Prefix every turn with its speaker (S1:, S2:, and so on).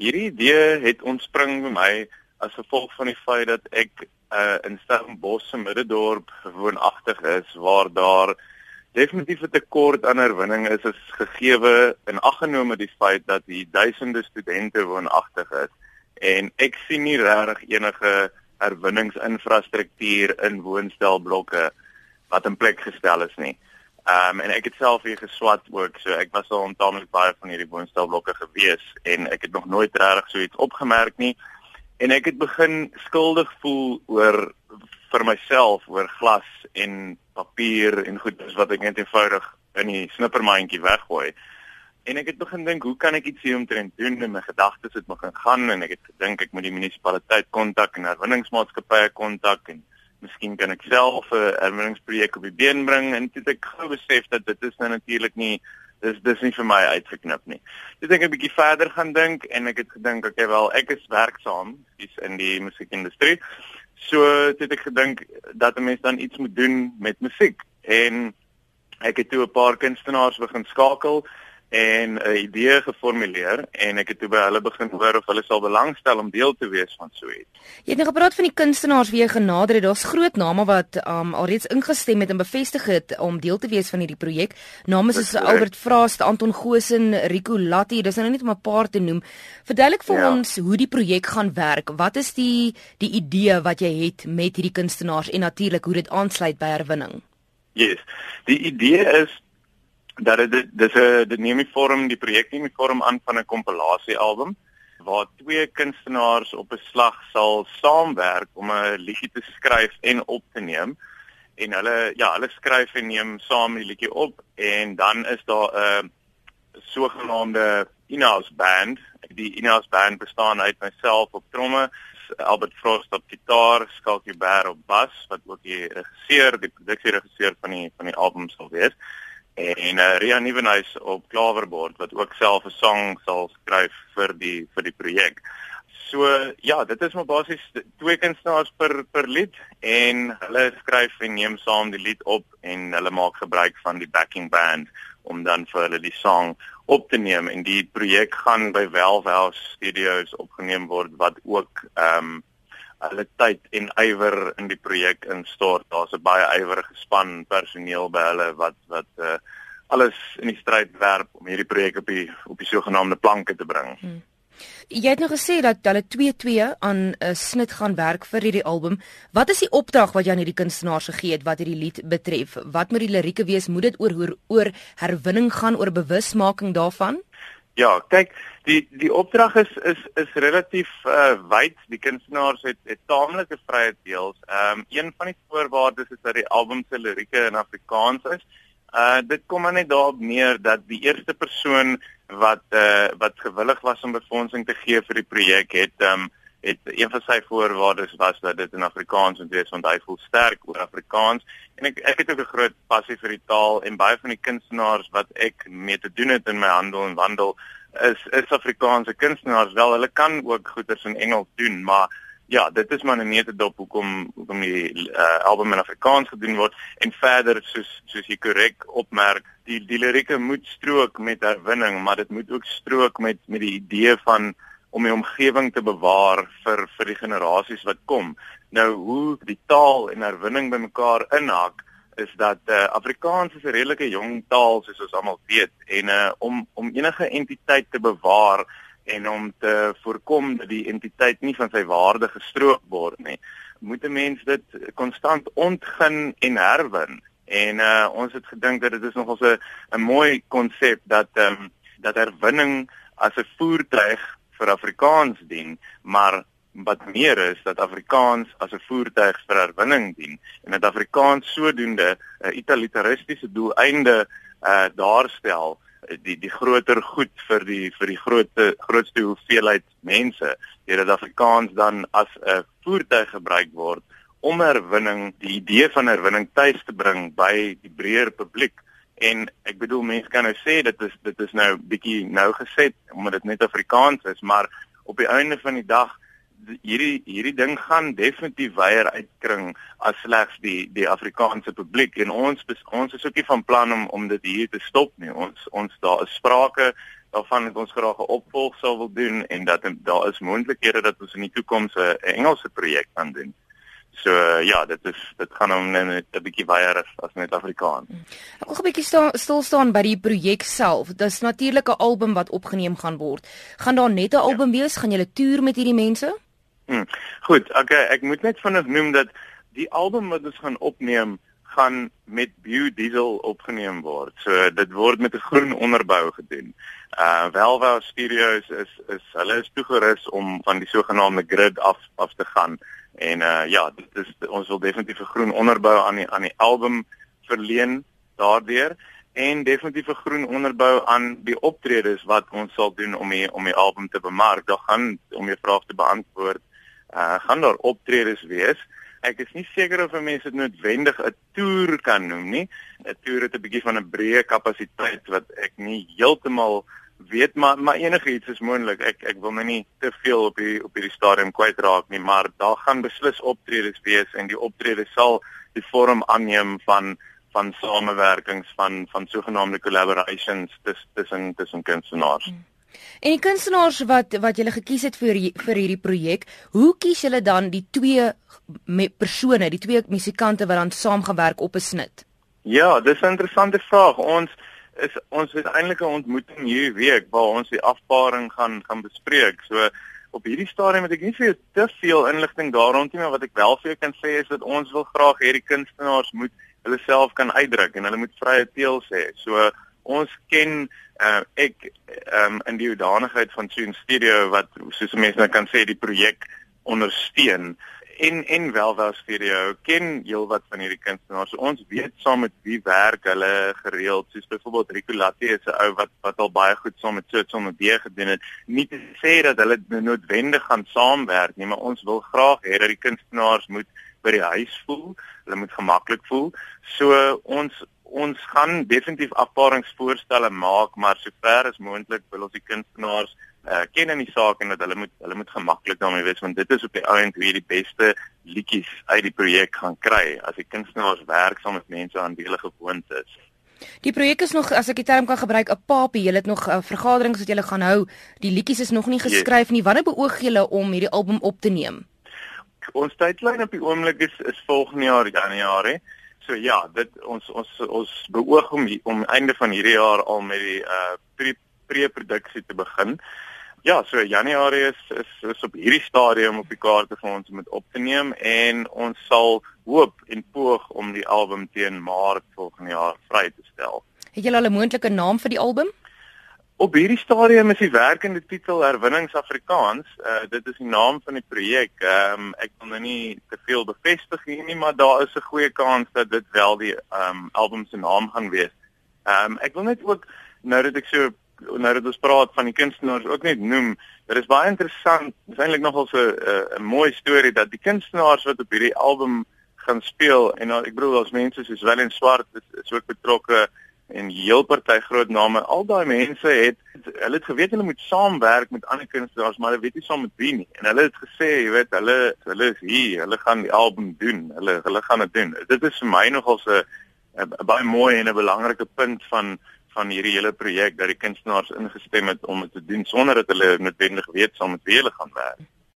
S1: hierdie idee het ontspring by my as gevolg van die feit dat ek uh, in Stellenbosch se middedorp woonagtig is waar daar definitief 'n tekort aan herwinning is as gegeewe in aggenome die feit dat hier duisende studente woonagtig is en ek sien nie regtig enige herwinningsinfrastruktuur in woonstelblokke wat in plek gestel is nie. Ehm um, en ek het self hier geswat ook, so ek was al ontaamlik baie van hierdie woonstelblokke gewees en ek het nog nooit regtig so iets opgemerk nie. En ek het begin skuldig voel oor vir myself oor glas en papier en goeders wat ek net eenvoudig in die snippermandjie weggooi. En ek het begin dink, hoe kan ek iets hier omtrent doen? En my gedagtes het begin gaan en ek het gedink ek moet die munisipaliteit kontak en herwinningsmaatskappye kontak en miskien kan ek self 'n herwinningsprojek op die been bring en dit ek gou besef dat dit is nou natuurlik nie dis dis nie vir my uitgeknip nie. Dis ek 'n bietjie verder gaan dink en ek het gedink okay wel ek is werksaam is in die musiekindustrie. So het ek gedink dat 'n mens dan iets moet doen met musiek en ek het toe 'n paar kunstenaars begin skakel en 'n idee geformuleer en ek het toe by hulle begin hoor of hulle sal belangstel om deel te wees van so iets.
S2: Jy het nou gepraat van die kunstenaars wie jy genader het. Daar's groot name wat um, alreeds ingestem het en bevestig het om deel te wees van hierdie projek. Name soos Albert Vraast, Anton Gosen, Rico Latti, dis nou net om 'n paar te noem. Verduidelik vir ja. ons hoe die projek gaan werk. Wat is die die idee wat jy het met hierdie kunstenaars en natuurlik hoe dit aansluit by herwinning?
S1: Yes. Die idee is dat dit dis 'n dit neem die vorm die projek neem die vorm aan van 'n kompilasie album waar twee kunstenaars op 'n slag sal saamwerk om 'n liedjie te skryf en op te neem. En hulle ja hulle skryf en neem saam die liedjie op en dan is daar 'n sogenaamde in-house band. Die in-house band bestaan uit myself op tromme Albert Frost op gitaar, Skalkie Bear op bas wat ook die regisseur, die produksieregisseur van die van die album sal wees en uh, Ria Nieuwenhuis op klaverbord wat ook self 'n sang sal skryf vir die vir die projek. So ja, dit is maar basies twee kunstenaars per per lied en hulle skryf en neem saam die lied op en hulle maak gebruik van die backing band om dan vir hulle die sang op te neem en die projek gaan by Welhouse Studios opgeneem word wat ook ehm um, hulle tyd en ywer in die projek instort. Daar's 'n baie ywerige span personeel by hulle wat wat uh, alles in die stryd werp om hierdie projek op die op die sogenaamde planke te bring. Hmm.
S2: Jy het nou gesê dat hulle 2-2 aan 'n uh, snit gaan werk vir hierdie album. Wat is die opdrag wat jy aan hierdie kunstenaars gegee het wat hierdie lied betref? Wat moet die lirieke wees? Moet dit oor oor, oor herwinning gaan, oor bewusmaking daarvan?
S1: Ja, kyk, die die opdrag is is is relatief uh wyd. Die kunstenaars het het taamlike vryheid deels. Ehm um, een van die voorwaardes is dat die album se lirieke in Afrikaans is. Uh dit kom maar net daarop neer dat die eerste persoon wat uh wat gewillig was om befondsing te gee vir die projek het ehm um, het een van sy voorwaardes was dat dit in Afrikaans moet wees want hy voel sterk oor Afrikaans. En ek ek het ook 'n groot passie vir die taal en baie van die kunstenaars wat ek mee te doen het in my handel en wandel is is Afrikaanse kunstenaars wel. Hulle kan ook goeders in Engels doen maar ja dit is maar 'n nette dop hoekom hoekom die uh, album in Afrikaans gedoen word. En verder soos soos jy korrek opmerk die die lirieke moet strook met herwinning maar dit moet ook strook met met die idee van om die omgewing te bewaar vir vir die generasies wat kom. Nou hoe die taal en herwinning bymekaar inhak is dat uh, Afrikaans is 'n redelike jong taal soos ons almal weet en uh, om om enige entiteit te bewaar en om te voorkom dat die entiteit nie van sy waarde gestroop word nie, moet 'n mens dit konstant ontgin en herwin. En uh, ons het gedink dat dit is nogals 'n 'n mooi konsep dat um, dat herwinning as 'n voertuig vir Afrikaans dien, maar wat meer is dat Afrikaans as 'n voertuig vir herwinning dien en dat Afrikaans sodoende 'n utilitaristiese doeleinde uh daarstel die die groter goed vir die vir die groot grootste hoeveelheid mense deurdat Afrikaans dan as 'n voertuig gebruik word om herwinning die idee van herwinning tuis te bring by die breër publiek En ek bedoel mense kan nou sê dit is dit is nou bietjie nou geset omdat dit net Afrikaans is, maar op die einde van die dag hierdie hierdie ding gaan definitief weier uitkring as slegs die die Afrikaanse publiek en ons ons is ook nie van plan om om dit hier te stop nie. Ons ons daar is sprake daarvan dat ons graag 'n opvolg sou wil doen en dat daar is moontlikhede dat ons in die toekoms 'n Engelse projek kan doen. So ja, dit is dit gaan om net 'n bietjie baie as, as net Afrikaans.
S2: Ek wil 'n bietjie sta, stil staan by die projek self. Dis natuurlik 'n album wat opgeneem gaan word. Gaan daar net 'n ja. album ja. wees? Gaan julle toer met hierdie mense?
S1: Hmm. Goed, okay, ek moet net vinnig noem dat die album wat ons gaan opneem gaan met biodiesel opgeneem word. So dit word met 'n groen onderbou gedoen. Uh Welwa Studios is is hulle is toegerus om van die sogenaamde grid af af te gaan. En uh ja, dit is ons wil definitief 'n groen onderbou aan die aan die album verleen daardeur en definitief 'n groen onderbou aan die optredes wat ons sal doen om die om die album te bemark. Daar gaan om jou vraag te beantwoord, uh gaan daar optredes wees. Ek is nie seker of mense dit noodwendig 'n toer kan noem nie. 'n Toer het 'n bietjie van 'n breë kapasiteit wat ek nie heeltemal weet maar maar enigiets is moontlik. Ek ek wil my nie te veel op die op hierdie stadium kwytraak nie, maar daar gaan beslis optredes wees en die optredes sal die vorm aanneem van van samewerkings van van sogenaamde collaborations tussen tussen kunstenaars. Hmm.
S2: En die kunstenaars wat wat julle gekies het vir vir hierdie projek, hoe kies julle dan die twee persone, die twee musikante wat dan saam gaan werk op 'n snit?
S1: Ja, dis 'n interessante vraag. Ons is ons het eintlik 'n ontmoeting hierdie week waar ons die afparing gaan gaan bespreek. So op hierdie stadium het ek nie vir jou te veel inligting daaroor nie, maar wat ek wel vir jou kan sê is dat ons wil graag hê die kunstenaars moet hulle self kan uitdruk en hulle moet vrye teels hê. So ons ken uh, ek um, in die hoedanigheid van 'n studio wat soos mense nou kan sê die projek ondersteun en en welwel studio ken heelwat van hierdie kunstenaars. So ons weet saam met wie werk hulle gereeld. Soos byvoorbeeld Rico Latte is 'n ou wat wat al baie goed saam met Church on the Bay gedoen het. Nie te sê dat hulle noodwendig gaan saamwerk nie, maar ons wil graag hê dat die kunstenaars moet by die huis voel. Hulle moet gemaklik voel. So ons ons gaan definitief afparingsvoorstelle maak, maar sover as moontlik wil ons die kunstenaars uh, ken in die saak en dat hulle moet hulle moet gemaklik daarmee wees want dit is op die ou end hoe jy die beste liedjies uit die projek gaan kry as die kunstenaars werk saam met mense aan wie hulle gewoond is.
S2: Die projek is nog as ek die term kan gebruik 'n papie, julle het nog uh, vergaderings wat julle gaan hou. Die liedjies is nog nie geskryf nie. Wanneer beoog julle om hierdie album op te neem?
S1: Ons tydlyn op die oomblik is is volgende jaar Januarie. So ja, dit ons ons ons beoog om om einde van hierdie jaar al met die uh pre-produksie te begin. Ja, so Januarie is, is is op hierdie stadium op die kaarte vir ons om dit op te neem en ons sal hoop en poog om die album teen Maart volgende jaar vry te stel.
S2: Het julle al 'n moontlike naam vir die album?
S1: Op hierdie stadium is die werkende titel Herwinnings Afrikaans. Uh dit is die naam van die projek. Ehm um, ek wil nou nie te veel bevestig hier nie, maar daar is 'n goeie kans dat dit wel die ehm um, album se naam gaan wees. Ehm um, ek wil net ook nou dat ek so nou dat ons praat van die kunstenaars ook net noem. Dit is baie interessant. Dit is eintlik nogal so 'n uh, 'n mooi storie dat die kunstenaars wat op hierdie album gaan speel en nou ek bedoel as mense soos Willem Swart is, is ook betrokke en heel party groot name al daai mense het hulle het geweet hulle moet saamwerk met ander kunstenaars maar hulle weet nie saam met wie nie en hulle het gesê jy weet hulle hulle is hier hulle gaan die album doen hulle hulle gaan dit doen dit is vir my nogal so 'n baie mooi en 'n belangrike punt van van hierdie hele projek dat die kunstenaars ingestem het om dit te doen sonder dat hulle noodwendig weet saam met wie hulle gaan werk